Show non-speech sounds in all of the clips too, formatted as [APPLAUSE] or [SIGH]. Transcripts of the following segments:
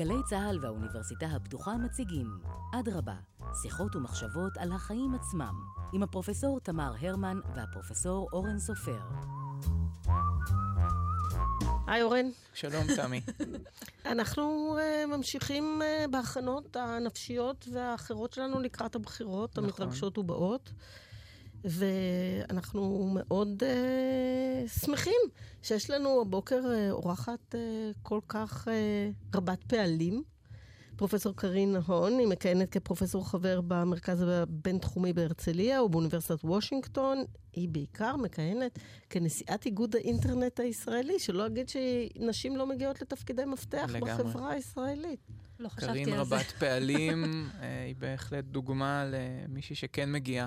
גלי צה"ל והאוניברסיטה הפתוחה מציגים אדרבה, שיחות ומחשבות על החיים עצמם, עם הפרופסור תמר הרמן והפרופסור אורן סופר. היי אורן. שלום תמי. [LAUGHS] אנחנו uh, ממשיכים uh, בהכנות הנפשיות והאחרות שלנו לקראת הבחירות נכון. המתרגשות ובאות. ואנחנו מאוד uh, שמחים שיש לנו הבוקר uh, אורחת uh, כל כך uh, רבת פעלים. פרופסור קרין הון, היא מכהנת כפרופסור חבר במרכז הבינתחומי בהרצליה ובאוניברסיטת וושינגטון. היא בעיקר מכהנת כנשיאת איגוד האינטרנט הישראלי, שלא אגיד שנשים לא מגיעות לתפקידי מפתח לגמרי. בחברה הישראלית. לא חשבתי על זה. קרין רבת פעלים, היא בהחלט דוגמה למישהי שכן מגיעה.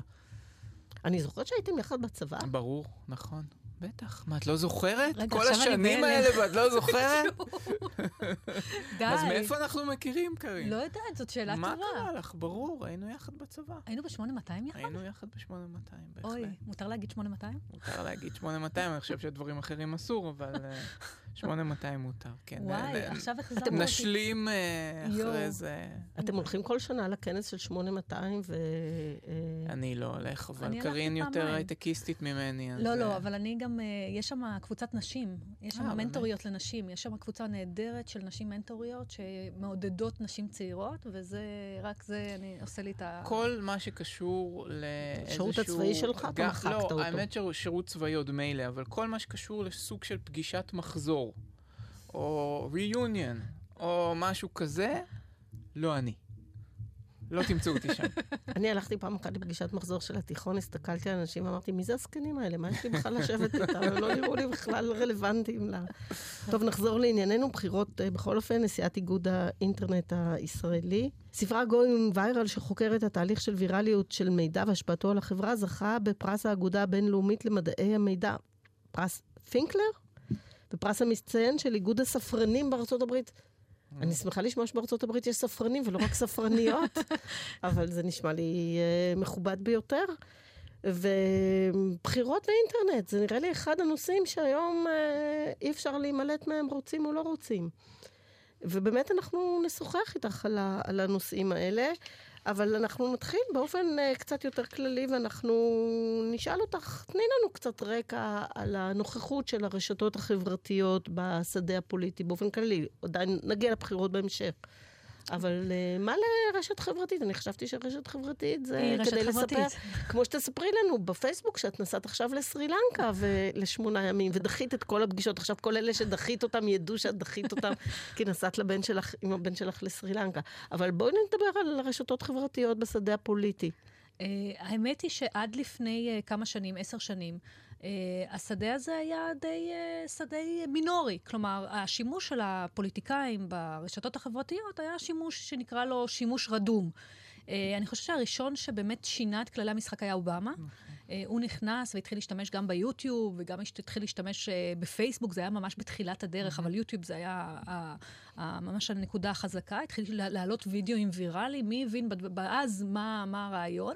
אני זוכרת שהייתם יחד בצבא. ברור, נכון. בטח. מה, את לא זוכרת? רגע, כל השנים האלה ואת לא [LAUGHS] זוכרת? די. אז מאיפה אנחנו מכירים, קארין? לא יודעת, זאת שאלה טובה. מה קרה לך? ברור, היינו יחד בצבא. היינו ב-8200 יחד? היינו יחד ב-8200, בהחלט. אוי, מותר להגיד 8200? מותר להגיד 8200, אני חושב שדברים אחרים אסור, אבל [LAUGHS] 8200 אה, מותר, כן. וואי, עכשיו החזרנו אותי. נשלים אה, אחרי זה. אתם הולכים כל שנה לכנס של 8200 ו... אה, אני לא הולך, אבל קארין יותר הייטקיסטית ממני. לא, לא, אבל אני גם... אה, יש שם קבוצת נשים, יש שם אה, מנטוריות לנשים, יש שם קבוצה נהדרת של נשים מנטוריות שמעודדות נשים צעירות, וזה, רק זה, אני עושה לי את ה... כל מה שקשור לאיזשהו... שירות הצבאי שלך, אתה מחקת לא, אותו. לא, האמת ששירות צבאי עוד מילא, אבל כל מה שקשור לסוג של פגישת מחזור, או ריוניון, או משהו כזה, לא אני. לא תמצאו אותי שם. [LAUGHS] אני הלכתי פעם אחת לפגישת מחזור של התיכון, הסתכלתי על אנשים ואמרתי, מי זה הזקנים האלה? מה יש לי בכלל לשבת איתם? הם לא נראו לי בכלל רלוונטיים לה. טוב, נחזור לענייננו. בחירות, אה, בכל אופן, נשיאת איגוד האינטרנט הישראלי. ספרה גויים ויירל, שחוקר את התהליך של ויראליות של מידע והשפעתו על החברה, זכה בפרס האגודה הבינלאומית למדעי המידע. פרס פינקלר? ופרס המצטיין של איגוד הספרנים בארצות הברית. אני שמחה לשמוע שבארצות הברית יש ספרנים ולא רק ספרניות, [LAUGHS] אבל זה נשמע לי uh, מכובד ביותר. ובחירות באינטרנט, זה נראה לי אחד הנושאים שהיום uh, אי אפשר להימלט מהם, רוצים או לא רוצים. ובאמת אנחנו נשוחח איתך על, ה, על הנושאים האלה. אבל אנחנו נתחיל באופן uh, קצת יותר כללי, ואנחנו נשאל אותך, תני לנו קצת רקע על הנוכחות של הרשתות החברתיות בשדה הפוליטי באופן כללי. עדיין נגיע לבחירות בהמשך. אבל uh, מה לרשת חברתית? אני חשבתי שרשת חברתית זה כדי חברתית. לספר, כמו שתספרי לנו בפייסבוק, שאת נסעת עכשיו לסרי לנקה לשמונה ימים, ודחית את כל הפגישות. עכשיו כל אלה שדחית אותם ידעו שאת דחית אותם, [LAUGHS] כי נסעת לבן שלך, עם הבן שלך לסרי לנקה. אבל בואי נדבר על רשתות חברתיות בשדה הפוליטי. Uh, האמת היא שעד לפני uh, כמה שנים, עשר שנים, השדה הזה היה די uh, שדה מינורי. כלומר, השימוש של הפוליטיקאים ברשתות החברתיות היה שימוש שנקרא לו שימוש רדום. Uh, אני חושבת שהראשון שבאמת שינה את כללי המשחק היה אובמה. נכון. אה, הוא נכנס והתחיל להשתמש גם ביוטיוב, וגם התחיל להשתמש אה, בפייסבוק, זה היה ממש בתחילת הדרך, אבל יוטיוב זה היה ממש הנקודה החזקה. התחיל להעלות וידאוים ויראליים, מי הבין אז מה, מה הרעיון,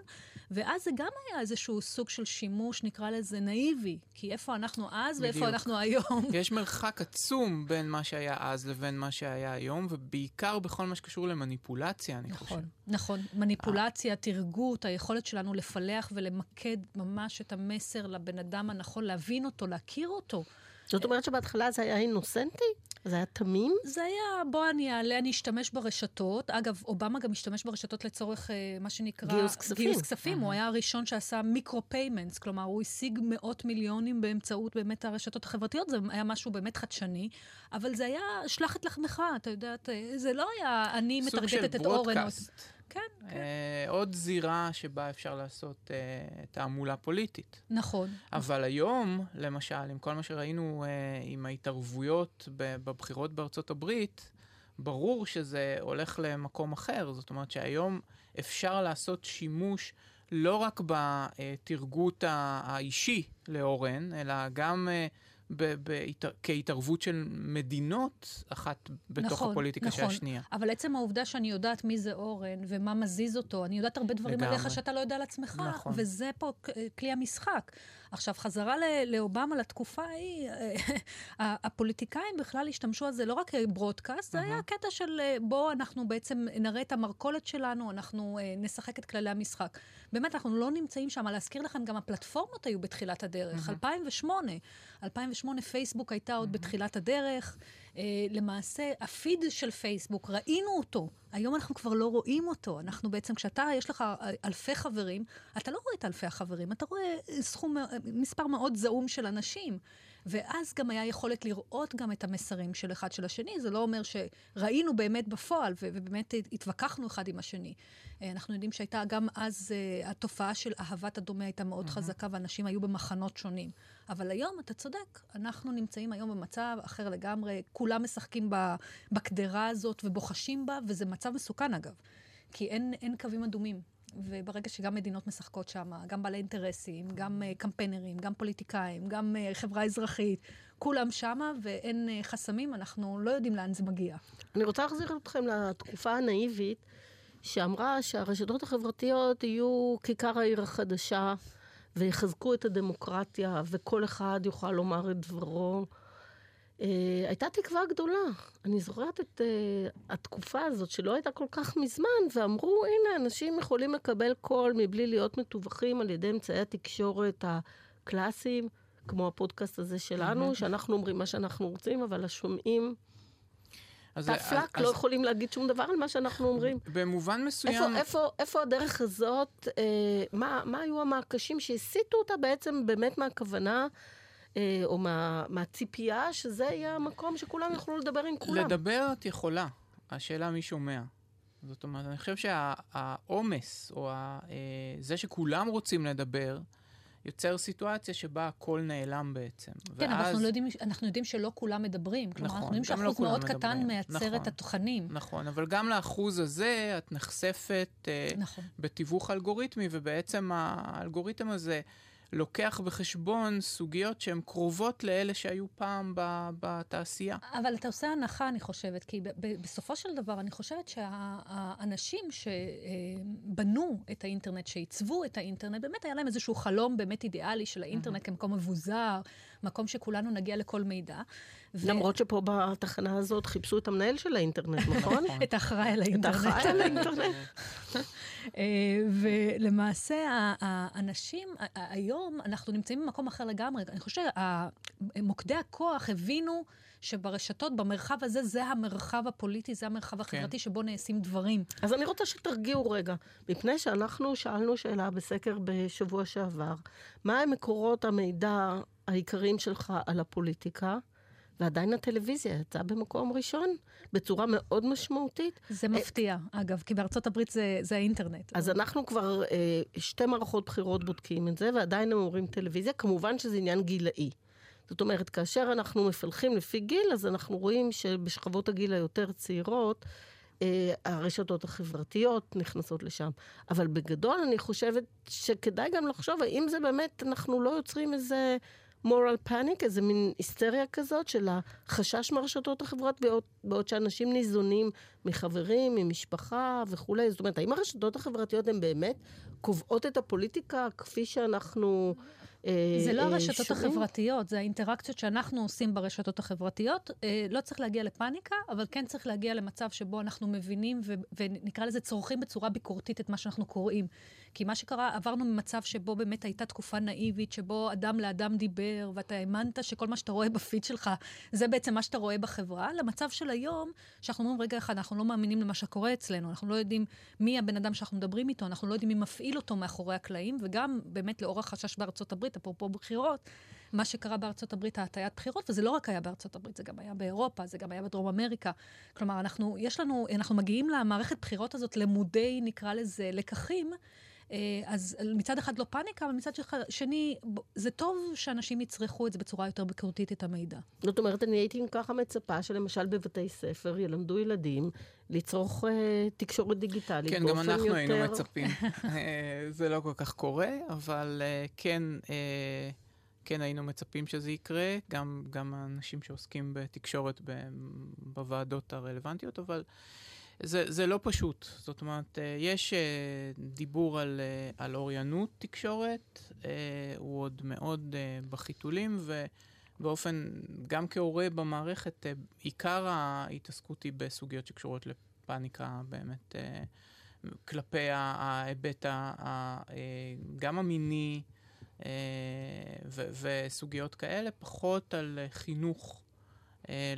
ואז זה גם היה איזשהו סוג של שימוש, נקרא לזה נאיבי, כי איפה אנחנו אז בדיוק. ואיפה אנחנו היום. [LAUGHS] יש מרחק עצום בין מה שהיה אז לבין מה שהיה היום, ובעיקר בכל מה שקשור למניפולציה, אני נכון, חושב. נכון, נכון. מניפולציה, תרגות, היכולת שלנו לפלח ולמקד ממש את המסר לבן אדם הנכון, להבין אותו, להכיר אותו. זאת אומרת שבהתחלה זה היה אינוסנטי? זה היה תמים? זה היה, בוא אני אעלה, אני אשתמש ברשתות. אגב, אובמה גם השתמש ברשתות לצורך אה, מה שנקרא... גיוס כספים. גיוס כספים. הוא היה הראשון שעשה micro-payments, כלומר, הוא השיג מאות מיליונים באמצעות באמת הרשתות החברתיות. זה היה משהו באמת חדשני, אבל זה היה, שלח את לחמך, אתה יודעת, אה, זה לא היה, אני מטרגטת את אורן. סוג של broadcast. כן, כן. אה, עוד זירה שבה אפשר לעשות אה, תעמולה פוליטית. נכון. אבל היום, למשל, עם כל מה שראינו אה, עם ההתערבויות בבחירות בארצות הברית, ברור שזה הולך למקום אחר. זאת אומרת שהיום אפשר לעשות שימוש לא רק בתרגות האישי לאורן, אלא גם ב- בהת- כהתערבות של מדינות אחת בתוך נכון, הפוליטיקה של נכון. השנייה. אבל עצם העובדה שאני יודעת מי זה אורן ומה מזיז אותו, אני יודעת הרבה דברים לגמרי. עליך שאתה לא יודע על עצמך, נכון. וזה פה כלי המשחק. עכשיו, חזרה לאובמה, לתקופה ההיא, [LAUGHS] ה- הפוליטיקאים בכלל השתמשו על זה לא רק ברודקאסט, זה היה קטע של אה, בואו אנחנו בעצם נראה את המרכולת שלנו, אנחנו אה, נשחק את כללי המשחק. באמת, אנחנו לא נמצאים שם. להזכיר לכם, גם הפלטפורמות היו בתחילת הדרך. 2008, 2008 פייסבוק הייתה עוד בתחילת הדרך. אה, למעשה, הפיד של פייסבוק, ראינו אותו. היום אנחנו כבר לא רואים אותו. אנחנו בעצם, כשאתה, יש לך אה, אלפי חברים, אתה לא רואה את אלפי החברים, אתה רואה אה, סכום, מספר מאוד זעום של אנשים. ואז גם היה יכולת לראות גם את המסרים של אחד של השני. זה לא אומר שראינו באמת בפועל, ובאמת התווכחנו אחד עם השני. אה, אנחנו יודעים שהייתה גם אז, אה, התופעה של אהבת הדומה הייתה מאוד חזקה, ואנשים היו במחנות שונים. אבל היום, אתה צודק, אנחנו נמצאים היום במצב אחר לגמרי. כולם משחקים בקדרה הזאת ובוחשים בה, וזה מצב מסוכן אגב. כי אין, אין קווים אדומים. וברגע שגם מדינות משחקות שם, גם בעלי אינטרסים, גם uh, קמפיינרים, גם פוליטיקאים, גם uh, חברה אזרחית, כולם שמה ואין uh, חסמים, אנחנו לא יודעים לאן זה מגיע. אני רוצה להחזיר אתכם לתקופה הנאיבית, שאמרה שהרשתות החברתיות יהיו כיכר העיר החדשה, ויחזקו את הדמוקרטיה, וכל אחד יוכל לומר את דברו. Uh, הייתה תקווה גדולה. אני זוכרת את uh, התקופה הזאת, שלא הייתה כל כך מזמן, ואמרו, הנה, אנשים יכולים לקבל קול מבלי להיות מתווכים על ידי אמצעי התקשורת הקלאסיים, כמו הפודקאסט הזה שלנו, שאנחנו אומרים מה שאנחנו רוצים, אבל השומעים תפלק, לא יכולים להגיד שום דבר על מה שאנחנו אומרים. במובן מסוים... איפה, איפה, איפה הדרך הזאת, אה, מה, מה היו המעקשים שהסיטו אותה בעצם באמת מהכוונה, אה, או מה, מהציפייה שזה יהיה המקום שכולם יוכלו לדבר עם כולם? לדבר את יכולה, השאלה מי שומע. זאת אומרת, אני חושב שהעומס, או ה, אה, זה שכולם רוצים לדבר, יוצר סיטואציה שבה הכל נעלם בעצם. כן, אבל אנחנו, לא יודעים, אנחנו יודעים שלא כולם מדברים. כלומר, נכון, אנחנו יודעים לא שאחוז כולם מאוד קטן מדברים. מייצר נכון. את התוכנים. נכון, אבל גם לאחוז הזה את נחשפת אה, נכון. בתיווך אלגוריתמי, ובעצם האלגוריתם הזה לוקח בחשבון סוגיות שהן קרובות לאלה שהיו פעם ב- בתעשייה. אבל אתה עושה הנחה, אני חושבת, כי ב- ב- בסופו של דבר, אני חושבת שהאנשים שבנו את האינטרנט, שעיצבו את האינטרנט, באמת היה להם איזשהו חלום באמת אידיאלי של האינטרנט כמקום מבוזר, מקום שכולנו נגיע לכל מידע. ו- למרות שפה בתחנה הזאת חיפשו את המנהל של האינטרנט, [LAUGHS] נכון? את האחראי על את האינטרנט. האחראי על האינטרנט. [LAUGHS] אה, ולמעשה, האנשים, היום אנחנו נמצאים במקום אחר לגמרי. אני חושבת שמוקדי הכוח הבינו שברשתות, במרחב הזה, זה המרחב הפוליטי, זה המרחב החברתי שבו נעשים דברים. אז אני רוצה שתרגיעו רגע, מפני שאנחנו שאלנו שאלה בסקר בשבוע שעבר, מה הם מקורות המידע העיקריים שלך על הפוליטיקה? ועדיין הטלוויזיה יצאה במקום ראשון, בצורה מאוד משמעותית. זה מפתיע, אגב, כי בארצות הברית זה, זה האינטרנט. אז אנחנו כבר אה, שתי מערכות בחירות בודקים את זה, ועדיין הם אומרים טלוויזיה. כמובן שזה עניין גילאי. זאת אומרת, כאשר אנחנו מפלחים לפי גיל, אז אנחנו רואים שבשכבות הגיל היותר צעירות, אה, הרשתות החברתיות נכנסות לשם. אבל בגדול אני חושבת שכדאי גם לחשוב האם זה באמת, אנחנו לא יוצרים איזה moral panic, איזה מין היסטריה כזאת של החשש מהרשתות החברתיות, בעוד, בעוד שאנשים ניזונים מחברים, ממשפחה וכולי. זאת אומרת, האם הרשתות החברתיות הן באמת קובעות את הפוליטיקה כפי שאנחנו... אה, זה לא אה, הרשתות? החברתיות, זה האינטראקציות שאנחנו עושים ברשתות החברתיות. אה, לא צריך להגיע לפאניקה, אבל כן צריך להגיע למצב שבו אנחנו מבינים ונקרא לזה צורכים בצורה ביקורתית את מה שאנחנו קוראים. כי מה שקרה, עברנו ממצב שבו באמת הייתה תקופה נאיבית, שבו אדם לאדם דיבר, ואתה האמנת שכל מה שאתה רואה בפיד שלך, זה בעצם מה שאתה רואה בחברה, למצב של היום, שאנחנו אומרים, רגע אחד, אנחנו לא מאמינים למה שקורה אצלנו, אנחנו לא יודעים מי הבן אדם שאנחנו מדברים איתו, אנחנו לא יודעים מי מפעיל אותו מאחורי הקלעים, וגם באמת לאור החשש בארצות הברית, אפרופו בחירות, מה שקרה בארצות הברית, ההטיית בחירות, וזה לא רק היה בארצות הברית, זה גם היה באירופה, זה גם היה בדרום אמריקה. כלומר, אנחנו, יש לנו, אנחנו מגיעים למערכת בחירות הזאת למודי, נקרא לזה, לקחים. אה, אז מצד אחד לא פאניקה, אבל מצד שני, זה טוב שאנשים יצרכו את זה בצורה יותר ביקורתית, את המידע. זאת אומרת, אני הייתי ככה מצפה שלמשל בבתי ספר ילמדו ילדים לצרוך אה, תקשורת דיגיטלית כן, באופן גם אנחנו יותר... היינו מצפים. [LAUGHS] אה, זה לא כל כך קורה, אבל אה, כן, אה, כן היינו מצפים שזה יקרה, גם, גם האנשים שעוסקים בתקשורת ב, בוועדות הרלוונטיות, אבל זה, זה לא פשוט. זאת אומרת, אה, יש אה, דיבור על, אה, על אוריינות תקשורת, הוא עוד מאוד בחיתולים, ובאופן, גם כהורה במערכת, עיקר ההתעסקות היא בסוגיות שקשורות לפאניקה באמת, כלפי ההיבט גם המיני, וסוגיות כאלה, פחות על חינוך. אה,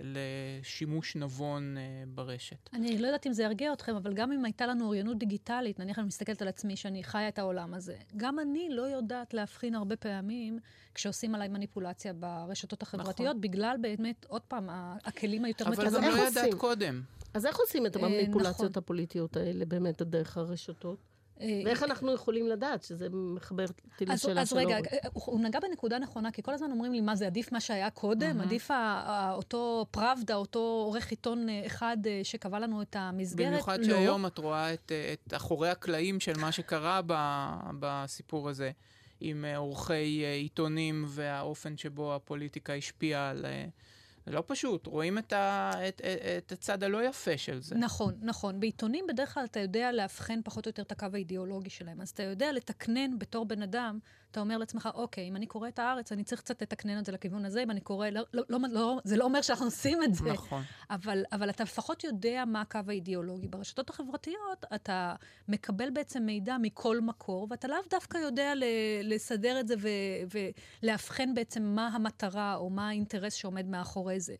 לשימוש נבון אה, ברשת. אני לא יודעת אם זה ירגיע אתכם, אבל גם אם הייתה לנו אוריינות דיגיטלית, נניח אני מסתכלת על עצמי שאני חיה את העולם הזה, גם אני לא יודעת להבחין הרבה פעמים כשעושים עליי מניפולציה ברשתות החברתיות, נכון. בגלל באמת, עוד פעם, הכלים היותר מתוחכמים. אבל גם לא ידעת קודם. אז איך עושים את אה, המניפולציות נכון. הפוליטיות האלה באמת דרך הרשתות? אה, ואיך אנחנו יכולים לדעת שזה מחבר אותי לשאלה שלו? אז רגע, הוא נגע בנקודה נכונה, כי כל הזמן אומרים לי, מה זה עדיף מה שהיה קודם? עדיף אותו פראבדה, אותו עורך עיתון אה, אחד אה, שקבע לנו את המסגרת? במיוחד לא. שהיום את רואה את אחורי הקלעים של מה שקרה בסיפור הזה, עם עורכי עיתונים והאופן שבו הפוליטיקה השפיעה על... זה לא פשוט, רואים את, ה, את, את, את הצד הלא יפה של זה. נכון, נכון. בעיתונים בדרך כלל אתה יודע לאבחן פחות או יותר את הקו האידיאולוגי שלהם. אז אתה יודע לתקנן בתור בן אדם אתה אומר לעצמך, אוקיי, אם אני קורא את הארץ, אני צריך קצת לתקנן את זה לכיוון הזה, אם אני קורא, לא, לא, לא, לא, זה לא אומר שאנחנו עושים את זה. נכון. אבל, אבל אתה לפחות יודע מה הקו האידיאולוגי. ברשתות החברתיות אתה מקבל בעצם מידע מכל מקור, ואתה לאו דווקא יודע לסדר את זה ולאבחן בעצם מה המטרה או מה האינטרס שעומד מאחורי זה.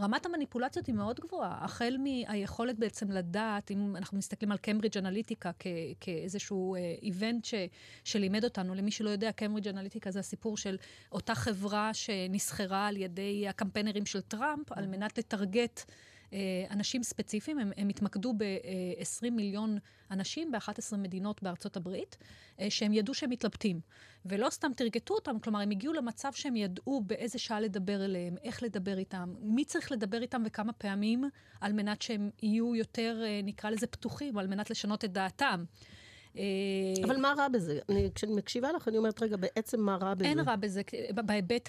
רמת המניפולציות היא מאוד גבוהה, החל מהיכולת בעצם לדעת, אם אנחנו מסתכלים על קיימברידג' אנליטיקה כאיזשהו איבנט uh, שלימד אותנו, למי שלא יודע, קיימברידג' אנליטיקה זה הסיפור של אותה חברה שנסחרה על ידי הקמפיינרים של טראמפ, על מנת לטרגט אה, אנשים ספציפיים, הם, הם התמקדו ב-20 מיליון אנשים ב-11 מדינות בארצות הברית, אה, שהם ידעו שהם מתלבטים. ולא סתם תרגטו אותם, כלומר, הם הגיעו למצב שהם ידעו באיזה שעה לדבר אליהם, איך לדבר איתם, מי צריך לדבר איתם וכמה פעמים, על מנת שהם יהיו יותר, אה, נקרא לזה, פתוחים, על מנת לשנות את דעתם. אה, אבל מה רע בזה? אני, כשאני מקשיבה לך, אני אומרת, רגע, בעצם מה רע בזה? אין רע בזה, בהיבט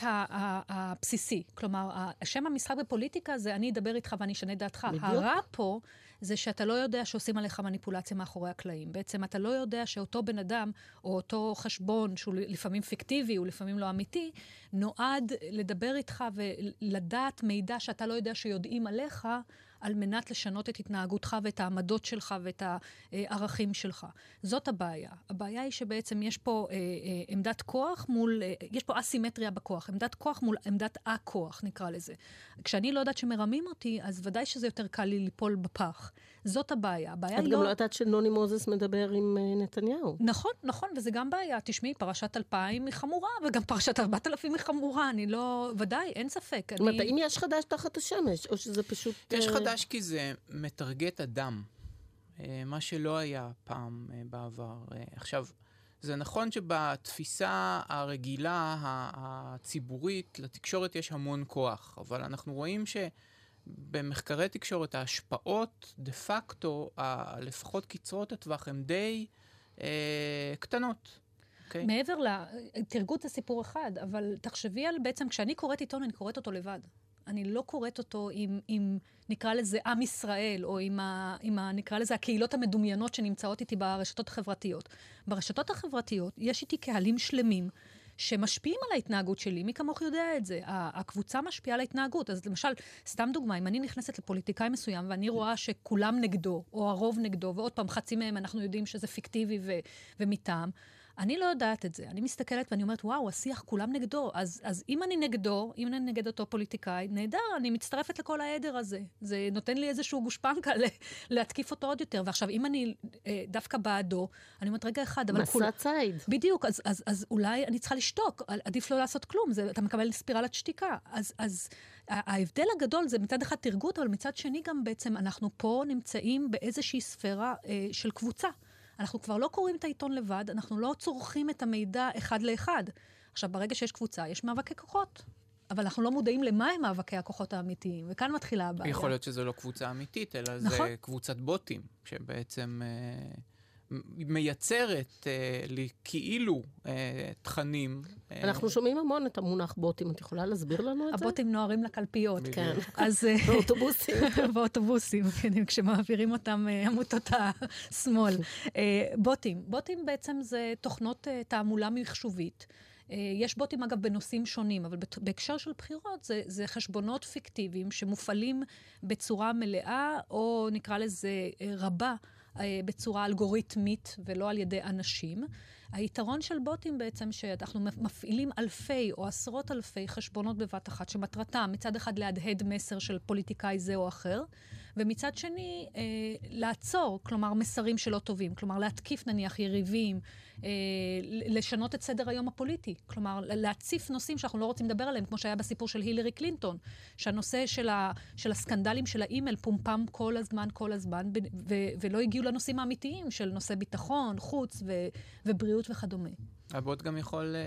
הבסיסי. כלומר, שם המשחק בפוליטיקה זה אני אדבר איתך ואני אשנה דעתך. בדיוק. הרע פה זה שאתה לא יודע שעושים עליך מניפולציה מאחורי הקלעים. בעצם אתה לא יודע שאותו בן אדם, או אותו חשבון, שהוא לפעמים פיקטיבי, הוא לפעמים לא אמיתי, נועד לדבר איתך ולדעת מידע שאתה לא יודע שיודעים עליך, על מנת לשנות את התנהגותך ואת העמדות שלך ואת הערכים שלך. זאת הבעיה. הבעיה היא שבעצם יש פה אה, אה, עמדת כוח מול, אה, יש פה אסימטריה בכוח, עמדת כוח מול עמדת הכוח, נקרא לזה. כשאני לא יודעת שמרמים אותי, אז ודאי שזה יותר קל לי ליפול בפח. זאת הבעיה. הבעיה היא לא... את גם לא יודעת שנוני מוזס מדבר עם נתניהו. נכון, נכון, וזה גם בעיה. תשמעי, פרשת 2000 היא חמורה, וגם פרשת 4000 היא חמורה. אני לא... ודאי, אין ספק. זאת אומרת, האם יש חדש תחת השמש, או שזה פשוט... יש uh... חדש כי זה מטרגט אדם. Uh, מה שלא היה פעם uh, בעבר. Uh, עכשיו, זה נכון שבתפיסה הרגילה, הציבורית, לתקשורת יש המון כוח, אבל אנחנו רואים ש... במחקרי תקשורת ההשפעות דה פקטו, לפחות קצרות הטווח, הן די אה, קטנות. Okay. אוקיי? מעבר ל... תרגו את הסיפור אחד, אבל תחשבי על בעצם, כשאני קוראת עיתון, אני קוראת אותו לבד. אני לא קוראת אותו עם, עם נקרא לזה, עם ישראל, או עם, ה, עם ה, נקרא לזה, הקהילות המדומיינות שנמצאות איתי ברשתות החברתיות. ברשתות החברתיות יש איתי קהלים שלמים שמשפיעים על ההתנהגות שלי, מי כמוך יודע את זה. הקבוצה משפיעה על ההתנהגות. אז למשל, סתם דוגמה, אם אני נכנסת לפוליטיקאי מסוים ואני רואה שכולם נגדו, או הרוב נגדו, ועוד פעם, חצי מהם אנחנו יודעים שזה פיקטיבי ו- ומטעם, אני לא יודעת את זה. אני מסתכלת ואני אומרת, וואו, השיח כולם נגדו. אז, אז אם אני נגדו, אם אני נגד אותו פוליטיקאי, נהדר, אני מצטרפת לכל העדר הזה. זה נותן לי איזשהו גושפנקה [LAUGHS] להתקיף אותו עוד יותר. ועכשיו, אם אני אה, דווקא בעדו, אני אומרת, רגע אחד, אבל... מסע כול... ציד. בדיוק, אז, אז, אז אולי אני צריכה לשתוק. עדיף לא לעשות כלום, זה, אתה מקבל ספירלת שתיקה. אז... אז ההבדל הגדול זה מצד אחד תרגות, אבל מצד שני גם בעצם אנחנו פה נמצאים באיזושהי ספירה אה, של קבוצה. אנחנו כבר לא קוראים את העיתון לבד, אנחנו לא צורכים את המידע אחד לאחד. עכשיו, ברגע שיש קבוצה, יש מאבקי כוחות. אבל אנחנו לא מודעים למה הם מאבקי הכוחות האמיתיים, וכאן מתחילה הבעיה. יכול להיות שזו לא קבוצה אמיתית, אלא נכון. זה קבוצת בוטים, שבעצם אה, מייצרת אה, לי כאילו אה, תכנים. אה, אנחנו שומעים המון את המונח בוטים, את יכולה להסביר לנו את זה? הבוטים נוהרים לקלפיות. כן. [LAUGHS] אז... אה, באוטובוסים. [LAUGHS] באוטובוסים, כן, כשמעבירים אותם אה, עמותות השמאל. אה, בוטים, בוטים בעצם זה תוכנות תעמולה מחשובית. יש בוטים, אגב, בנושאים שונים, אבל בהקשר של בחירות זה, זה חשבונות פיקטיביים שמופעלים בצורה מלאה, או נקרא לזה רבה, בצורה אלגוריתמית ולא על ידי אנשים. היתרון של בוטים בעצם, שאנחנו מפעילים אלפי או עשרות אלפי חשבונות בבת אחת, שמטרתם מצד אחד להדהד מסר של פוליטיקאי זה או אחר, ומצד שני, אה, לעצור, כלומר, מסרים שלא טובים. כלומר, להתקיף נניח יריבים, אה, לשנות את סדר היום הפוליטי. כלומר, להציף נושאים שאנחנו לא רוצים לדבר עליהם, כמו שהיה בסיפור של הילרי קלינטון, שהנושא של, ה, של הסקנדלים של האימייל פומפם כל הזמן, כל הזמן, ו, ולא הגיעו לנושאים האמיתיים של נושא ביטחון, חוץ ו, ובריאות וכדומה. הבוט גם יכול אה,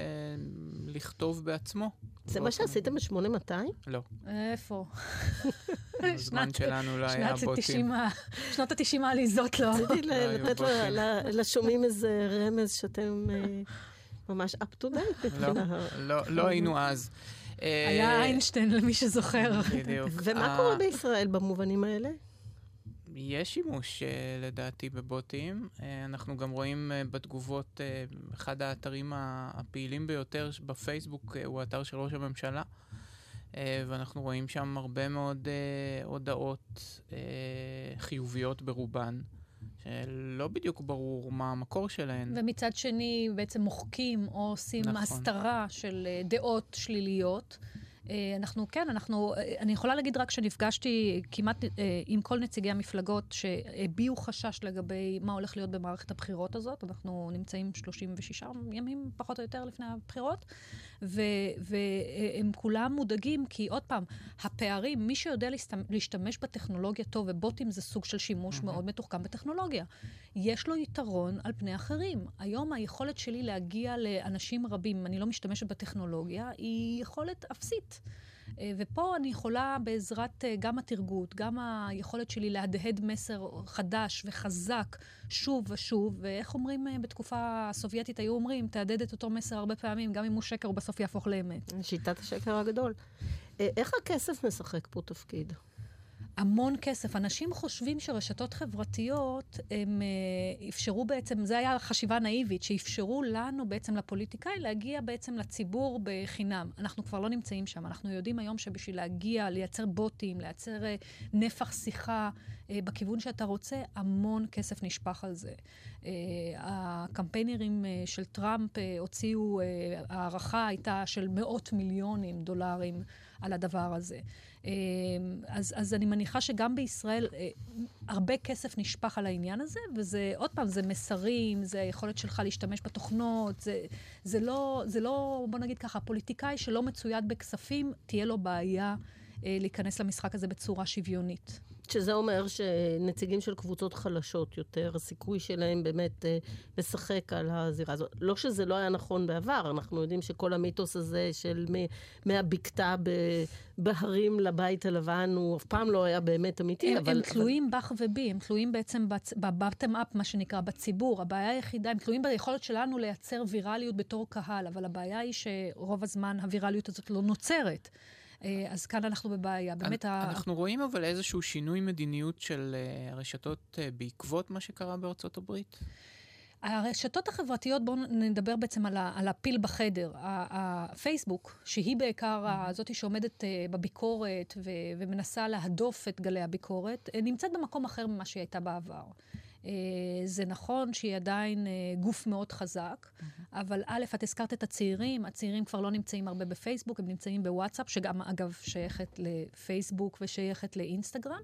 לכתוב בעצמו. זה מה שעשיתם ב-8200? לא. איפה? [LAUGHS] [LAUGHS] הזמן שלנו לא היה בוטים. שנות ה-90 העליזות לא. רציתי לא לתת לשומעים איזה רמז שאתם אה, ממש up to date מבחינה... לא, לא היינו אז. היה אה, איינשטיין, למי שזוכר. בדיוק. ומה קורה בישראל במובנים האלה? יש שימוש לדעתי בבוטים. אנחנו גם רואים בתגובות, אחד האתרים הפעילים ביותר בפייסבוק הוא האתר של ראש הממשלה, ואנחנו רואים שם הרבה מאוד uh, הודעות uh, חיוביות ברובן. שלא בדיוק ברור מה המקור שלהן. ומצד שני, בעצם מוחקים או עושים נכון. הסתרה של דעות שליליות. אה, אנחנו, כן, אנחנו, אה, אני יכולה להגיד רק שנפגשתי כמעט אה, עם כל נציגי המפלגות שהביעו חשש לגבי מה הולך להיות במערכת הבחירות הזאת. אנחנו נמצאים 36 ימים, פחות או יותר, לפני הבחירות. והם כולם מודאגים, כי עוד פעם, הפערים, מי שיודע להשתמש בטכנולוגיה טוב, ובוטים זה סוג של שימוש mm-hmm. מאוד מתוחכם בטכנולוגיה, יש לו יתרון על פני אחרים. היום היכולת שלי להגיע לאנשים רבים, אני לא משתמשת בטכנולוגיה, היא יכולת אפסית. אה, ופה אני יכולה בעזרת אה, גם התרגות, גם היכולת שלי להדהד מסר חדש וחזק שוב ושוב, ואיך אומרים אה, בתקופה הסובייטית, היו אומרים, תהדהד את אותו מסר הרבה פעמים, גם אם הוא שקר, הוא בסוף יהפוך לאמת. שיטת השקר הגדול. איך הכסף משחק פה תפקיד? המון כסף. אנשים חושבים שרשתות חברתיות, הם אה, אפשרו בעצם, זו הייתה חשיבה נאיבית, שאפשרו לנו בעצם, לפוליטיקאי, להגיע בעצם לציבור בחינם. אנחנו כבר לא נמצאים שם. אנחנו יודעים היום שבשביל להגיע, לייצר בוטים, לייצר אה, נפח שיחה בכיוון שאתה רוצה, המון כסף נשפך על זה. הקמפיינרים של טראמפ הוציאו, הערכה הייתה של מאות מיליונים דולרים על הדבר הזה. אז, אז אני מניחה שגם בישראל אה, הרבה כסף נשפך על העניין הזה, וזה, עוד פעם, זה מסרים, זה היכולת שלך להשתמש בתוכנות, זה, זה, לא, זה לא, בוא נגיד ככה, פוליטיקאי שלא מצויד בכספים, תהיה לו בעיה אה, להיכנס למשחק הזה בצורה שוויונית. שזה אומר שנציגים של קבוצות חלשות יותר, הסיכוי שלהם באמת אה, לשחק על הזירה הזאת. לא שזה לא היה נכון בעבר, אנחנו יודעים שכל המיתוס הזה של מהבקתה בהרים לבית הלבן, הוא אף פעם לא היה באמת אמיתי, הם, אבל... הם תלויים אבל... בך ובי, הם תלויים בעצם בבטם אפ, מה שנקרא, בציבור. הבעיה היחידה, הם תלויים ביכולת שלנו לייצר ויראליות בתור קהל, אבל הבעיה היא שרוב הזמן הוויראליות הזאת לא נוצרת. אה, אז כאן אנחנו בבעיה. באמת ה... אנחנו רואים אבל איזשהו שינוי מדיניות של אה, הרשתות אה, בעקבות מה שקרה בארצות הברית? הרשתות החברתיות, בואו נדבר בעצם על, ה, על הפיל בחדר. הפייסבוק, שהיא בעיקר mm-hmm. זאתי שעומדת בביקורת ו, ומנסה להדוף את גלי הביקורת, נמצאת במקום אחר ממה שהיא הייתה בעבר. אה, זה נכון שהיא עדיין אה, גוף מאוד חזק. אבל א', את הזכרת את הצעירים, הצעירים כבר לא נמצאים הרבה בפייסבוק, הם נמצאים בוואטסאפ, שגם אגב שייכת לפייסבוק ושייכת לאינסטגרם.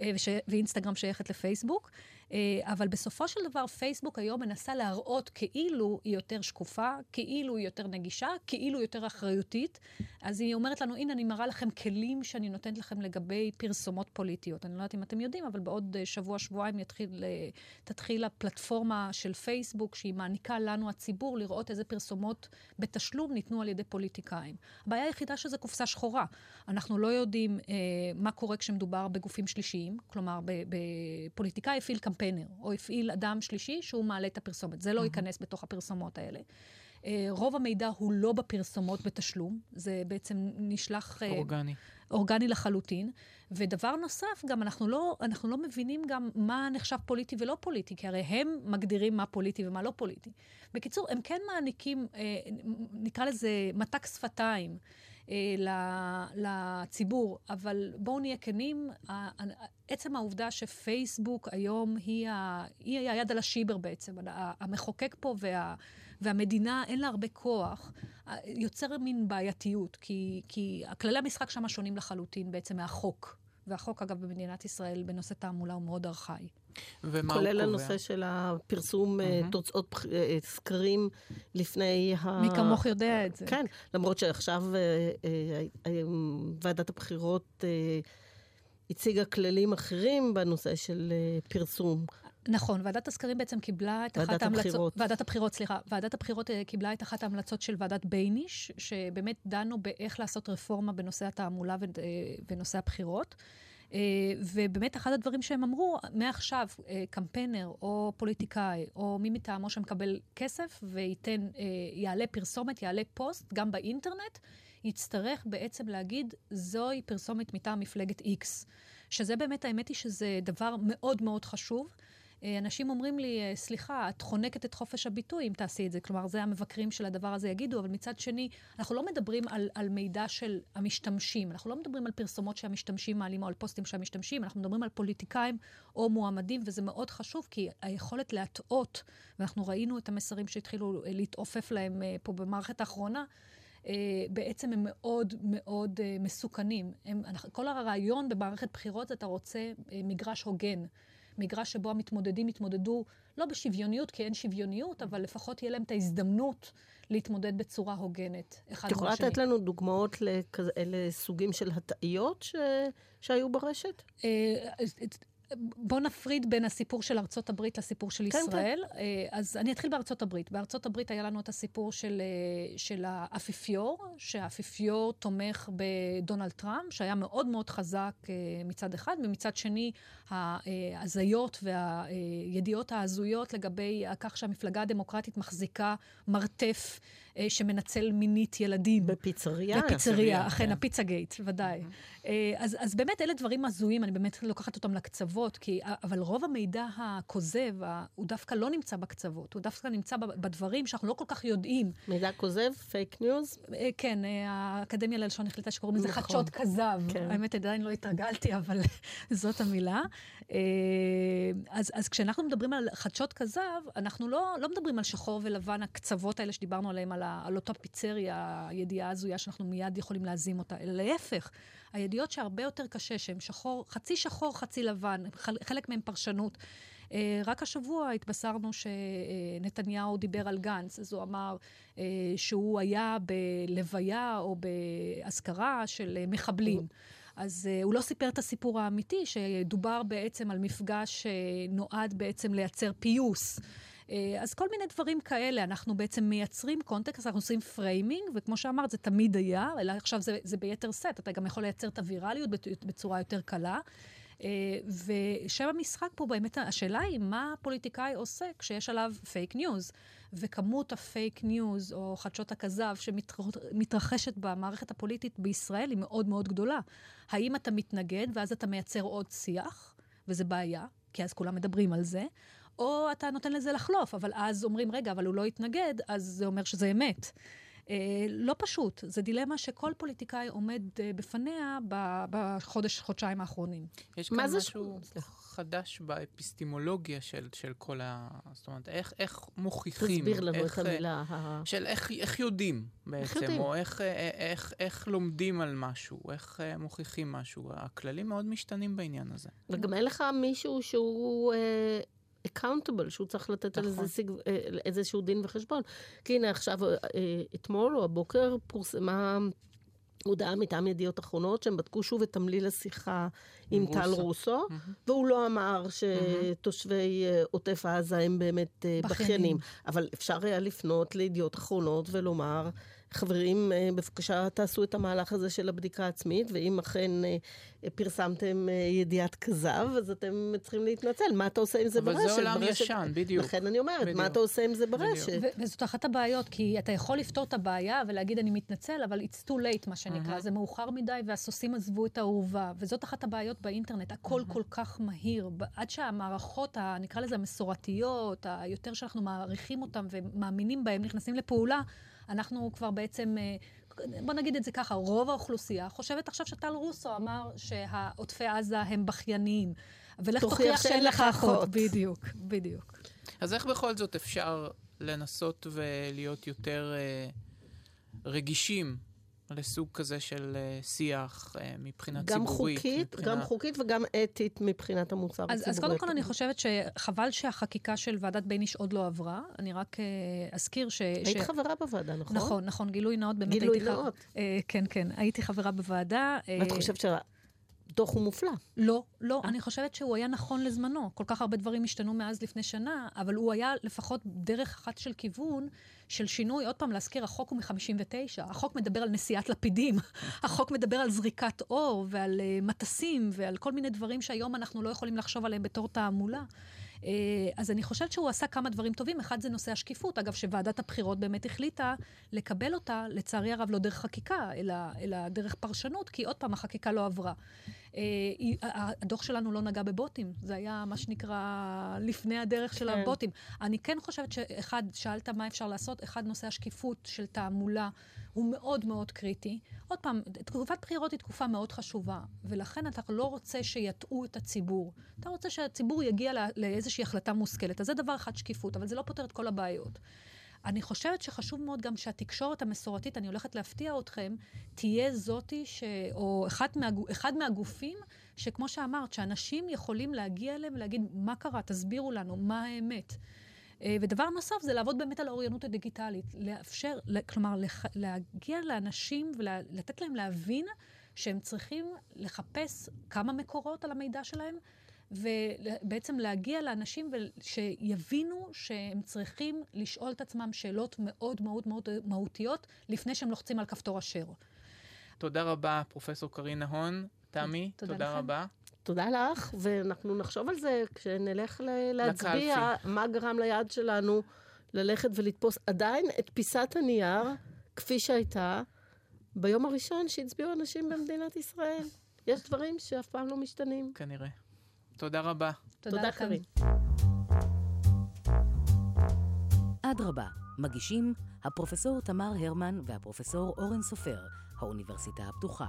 אה, ואינסטגרם שייכת לפייסבוק. אה, אבל בסופו של דבר, פייסבוק היום מנסה להראות כאילו היא יותר שקופה, כאילו היא יותר נגישה, כאילו היא יותר אחריותית. אז היא אומרת לנו, הנה, אני מראה לכם כלים שאני נותנת לכם לגבי פרסומות פוליטיות. אני לא יודעת אם אתם יודעים, אבל בעוד אה, שבוע-שבועיים תתחיל הפלטפורמה של פייסבוק, שהיא מעניקה לנו, הציבור, לראות איזה פרסומות בתשלום ניתנו על ידי פוליטיקאים. הבעיה היחידה שזה קופסה שחורה. אנחנו לא יודעים אה, מה קורה כשמדובר בגופים שלישיים, כלומר, בפוליטיקאי הפעיל קמפיין. קמפיינר, או הפעיל אדם שלישי שהוא מעלה את הפרסומת. זה לא mm-hmm. ייכנס בתוך הפרסומות האלה. אה, רוב המידע הוא לא בפרסומות בתשלום, זה בעצם נשלח... אה, אורגני. אורגני לחלוטין. ודבר נוסף, גם אנחנו לא, אנחנו לא מבינים גם מה נחשב פוליטי ולא פוליטי, כי הרי הם מגדירים מה פוליטי ומה לא פוליטי. בקיצור, הם כן מעניקים, אה, נקרא לזה מתק שפתיים. לציבור, אבל בואו נהיה כנים, עצם העובדה שפייסבוק היום היא, ה, היא היד על השיבר בעצם, המחוקק פה וה, והמדינה אין לה הרבה כוח, יוצר מין בעייתיות, כי, כי כללי המשחק שם שונים לחלוטין בעצם מהחוק. והחוק, אגב, במדינת ישראל בנושא תעמולה הוא מאוד ארכאי. ומה הוא קובע? כולל הנושא של הפרסום mm-hmm. תוצאות אה, סקרים לפני ה... מי כמוך יודע את זה. כן, למרות שעכשיו אה, ועדת הבחירות הציגה כללים אחרים בנושא של פרסום. נכון, ועדת הסקרים בעצם קיבלה את אחת ההמלצות... ועדת הבחירות. ועדת הבחירות, סליחה. ועדת הבחירות קיבלה את אחת ההמלצות של ועדת בייניש, שבאמת דנו באיך לעשות רפורמה בנושא התעמולה ונושא הבחירות. Uh, ובאמת אחד הדברים שהם אמרו, מעכשיו uh, קמפיינר או פוליטיקאי או מי מטעמו שמקבל כסף וייתן, uh, יעלה פרסומת, יעלה פוסט, גם באינטרנט, יצטרך בעצם להגיד, זוהי פרסומת מטעם מפלגת X. שזה באמת, האמת היא שזה דבר מאוד מאוד חשוב. אה, אנשים אומרים לי, אה, סליחה, את חונקת את חופש הביטוי אם תעשי את זה. כלומר, זה המבקרים של הדבר הזה יגידו, אבל מצד שני, אנחנו לא מדברים על, על מידע של המשתמשים. אנחנו לא מדברים על פרסומות שהמשתמשים מעלים או על פוסטים שהמשתמשים, אנחנו מדברים על פוליטיקאים או מועמדים, וזה מאוד חשוב, כי היכולת להטעות, ואנחנו ראינו את המסרים שהתחילו אה, להתעופף להם פה במערכת האחרונה, בעצם הם מאוד מאוד מסוכנים. הם, כל הרעיון במערכת בחירות זה אתה רוצה מגרש הוגן. מגרש שבו המתמודדים יתמודדו לא בשוויוניות, כי אין שוויוניות, אבל לפחות תהיה להם את ההזדמנות להתמודד בצורה הוגנת. את יכולה לתת לנו דוגמאות לכזה, לסוגים של הטעיות ש... שהיו ברשת? בואו נפריד בין הסיפור של ארצות הברית לסיפור של כן, ישראל. כן. אז אני אתחיל בארצות הברית. בארצות הברית היה לנו את הסיפור של, אה, של האפיפיור, שהאפיפיור תומך בדונלד טראמפ, שהיה מאוד מאוד חזק אה, מצד אחד, ומצד שני, ההזיות והידיעות ההזויות לגבי כך שהמפלגה הדמוקרטית מחזיקה מרתף. אה, שמנצל מינית ילדים. בפיצריה. בפיצריה, אכן, כן. הפיצה גייט, ודאי. אה, אז, אז באמת, אלה דברים הזויים, אני באמת לוקחת אותם לקצוות, כי, אבל רוב המידע הכוזב, הוא דווקא לא נמצא בקצוות, הוא דווקא נמצא בדברים שאנחנו לא כל כך יודעים. מידע כוזב? פייק ניוז? אה, כן, האקדמיה ללשון החליטה שקוראים לזה נכון. חדשות כזב. כן. האמת, עדיין לא התרגלתי, אבל [LAUGHS] זאת המילה. אז, אז כשאנחנו מדברים על חדשות כזב, אנחנו לא, לא מדברים על שחור ולבן, הקצוות האלה שדיברנו עליהם, על על אותה פיצריה, הידיעה הזויה שאנחנו מיד יכולים להזים אותה, אלא להפך, הידיעות שהרבה יותר קשה, שהן שחור, חצי שחור, חצי לבן, חלק מהן פרשנות. אה, רק השבוע התבשרנו שנתניהו דיבר על גנץ, אז הוא אמר אה, שהוא היה בלוויה או באזכרה של מחבלים. אז אה, הוא לא סיפר את הסיפור האמיתי, שדובר בעצם על מפגש שנועד בעצם לייצר פיוס. אה, אז כל מיני דברים כאלה, אנחנו בעצם מייצרים context, אנחנו עושים framing, וכמו שאמרת, זה תמיד היה, אלא עכשיו זה, זה ביתר שאת, אתה גם יכול לייצר את הווירליות בצורה יותר קלה. אה, ושם המשחק פה באמת, השאלה היא מה הפוליטיקאי עושה כשיש עליו פייק ניוז. וכמות הפייק ניוז או חדשות הכזב שמתרחשת במערכת הפוליטית בישראל היא מאוד מאוד גדולה. האם אתה מתנגד ואז אתה מייצר עוד שיח, וזה בעיה, כי אז כולם מדברים על זה, או אתה נותן לזה לחלוף, אבל אז אומרים, רגע, אבל הוא לא התנגד, אז זה אומר שזה אמת. אה, לא פשוט, זו דילמה שכל פוליטיקאי עומד אה, בפניה בחודש, חודשיים האחרונים. יש כאן משהו ש... חדש באפיסטימולוגיה של, של כל ה... זאת אומרת, איך, איך מוכיחים... תסביר לנו איך, את המילה. של איך, איך יודעים בעצם, איך יודעים? או איך, אה, איך, איך לומדים על משהו, איך אה, מוכיחים משהו. הכללים מאוד משתנים בעניין הזה. וגם אין לך מישהו שהוא... אה... accountable, שהוא צריך לתת נכון. על איזה סיג, אה, איזשהו דין וחשבון. כי הנה עכשיו, אה, אתמול או הבוקר פורסמה הודעה מטעם ידיעות אחרונות, שהם בדקו שוב את תמליל השיחה עם טל רוסו. והוא לא אמר שתושבי אה, עוטף עזה הם באמת אה, בכיינים. אבל אפשר היה לפנות לידיעות אחרונות ולומר, חברים, אה, בבקשה תעשו את המהלך הזה של הבדיקה העצמית, ואם אכן פרסמתם ידיעת כזב, אז אתם צריכים להתנצל. מה אתה עושה עם זה אבל ברשת? זה עולם ברשת- ישן, בדיוק. לכן אני אומרת, בדיוק. מה אתה עושה עם זה. ברשת? ו- וזאת אחת הבעיות, כי אתה יכול לפתור את הבעיה ולהגיד אני מתנצל, אבל it's too late, מה שנקרא. זה מאוחר מדי והסוסים עזבו את האהובה. וזאת אחת הבעיות באינטרנט, הכל כל כך מהיר. עד שהמערכות, ה- נקרא לזה המסורתיות, היותר שאנחנו מעריכים אותן ומאמינים בהן, נכנסים לפעולה, אנחנו כבר בעצם... אה, בוא נגיד את זה ככה, רוב האוכלוסייה חושבת עכשיו שטל רוסו אמר שהעוטפי עזה הם בכייניים. ולך תוכיח תוכיח שאין לך אחות. אחות. בדיוק, בדיוק. אז איך בכל זאת אפשר לנסות ולהיות יותר אה, רגישים לסוג כזה של אה, שיח אה, מבחינה גם ציבורית? חוקית, מבחינה... גם חוקית וגם אתית מבחינת המוצר אז, הציבורי. אז קודם כל אני חושבת שחבל שהחקיקה של ועדת בייניש עוד לא עברה. אני רק אה, אזכיר ש... היית ש... חברה בוועדה, נכון? נכון, נכון, גילוי נאות, באמת גילוי הייתי... ח- נאות. אה, כן, כן, הייתי חברה בוועדה. ואת חושבת שהדוח הוא מופלא. לא, לא, אני חושבת שהוא היה נכון לזמנו. כל כך הרבה דברים השתנו מאז לפני שנה, אבל הוא היה לפחות דרך אחת של כיוון של שינוי. עוד פעם, להזכיר, החוק הוא מ-59. החוק מדבר על נשיאת לפידים. [LAUGHS] החוק מדבר על זריקת אור ועל uh, מטסים ועל כל מיני דברים שהיום אנחנו לא יכולים לחשוב עליהם בתור תעמולה. Uh, אז אני חושבת שהוא עשה כמה דברים טובים. אחד זה נושא השקיפות. אגב, שוועדת הבחירות באמת החליטה לקבל אותה, לצערי הרב, לא דרך חקיקה, אלא, אלא דרך פרשנות, כי עוד פעם, החקיקה לא עברה. אה, הדוח שלנו לא נגע בבוטים, זה היה מה שנקרא לפני הדרך של כן. הבוטים. אני כן חושבת שאחד, שאלת מה אפשר לעשות, אחד, נושא השקיפות של תעמולה הוא מאוד מאוד קריטי. עוד פעם, תקופת בחירות היא תקופה מאוד חשובה, ולכן אתה לא רוצה שיטעו את הציבור. אתה רוצה שהציבור יגיע לא- לאיזושהי החלטה מושכלת. אז זה דבר אחד, שקיפות, אבל זה לא פותר את כל הבעיות. אני חושבת שחשוב מאוד גם שהתקשורת המסורתית, אני הולכת להפתיע אתכם, תהיה זאתי, ש... או אחד, מהגו... אחד מהגופים, שכמו שאמרת, שאנשים יכולים להגיע אליהם ולהגיד, מה קרה? תסבירו לנו, מה האמת. אה, ודבר נוסף זה לעבוד באמת על האוריינות הדיגיטלית. לאפשר, כלומר. להגיע לאנשים ולתת להם להבין שהם צריכים לחפש כמה מקורות על המידע שלהם, ובעצם להגיע לאנשים שיבינו שהם צריכים לשאול את עצמם שאלות מאוד מאוד מאוד מהותיות לפני שהם לוחצים על כפתור אשר. תודה רבה, פרופסור קרינה הון. תמי, תודה תודה לכם. רבה. תודה לך, ואנחנו נחשוב על זה כשנלך ל- להצביע, מה גרם ליד שלנו ללכת ולתפוס עדיין את פיסת הנייר, כפי שהייתה, ביום הראשון שהצביעו אנשים במדינת ישראל. יש דברים שאף פעם לא משתנים. כנראה. תודה רבה. תודה, תודה. קארין. אדרבה, מגישים הפרופסור תמר הרמן והפרופסור אורן סופר, האוניברסיטה הפתוחה.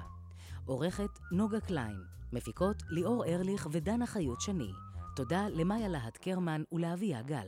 עורכת נוגה קליין, מפיקות ליאור ארליך ודנה חיות שני. תודה למאיה להט קרמן ולאביה גל.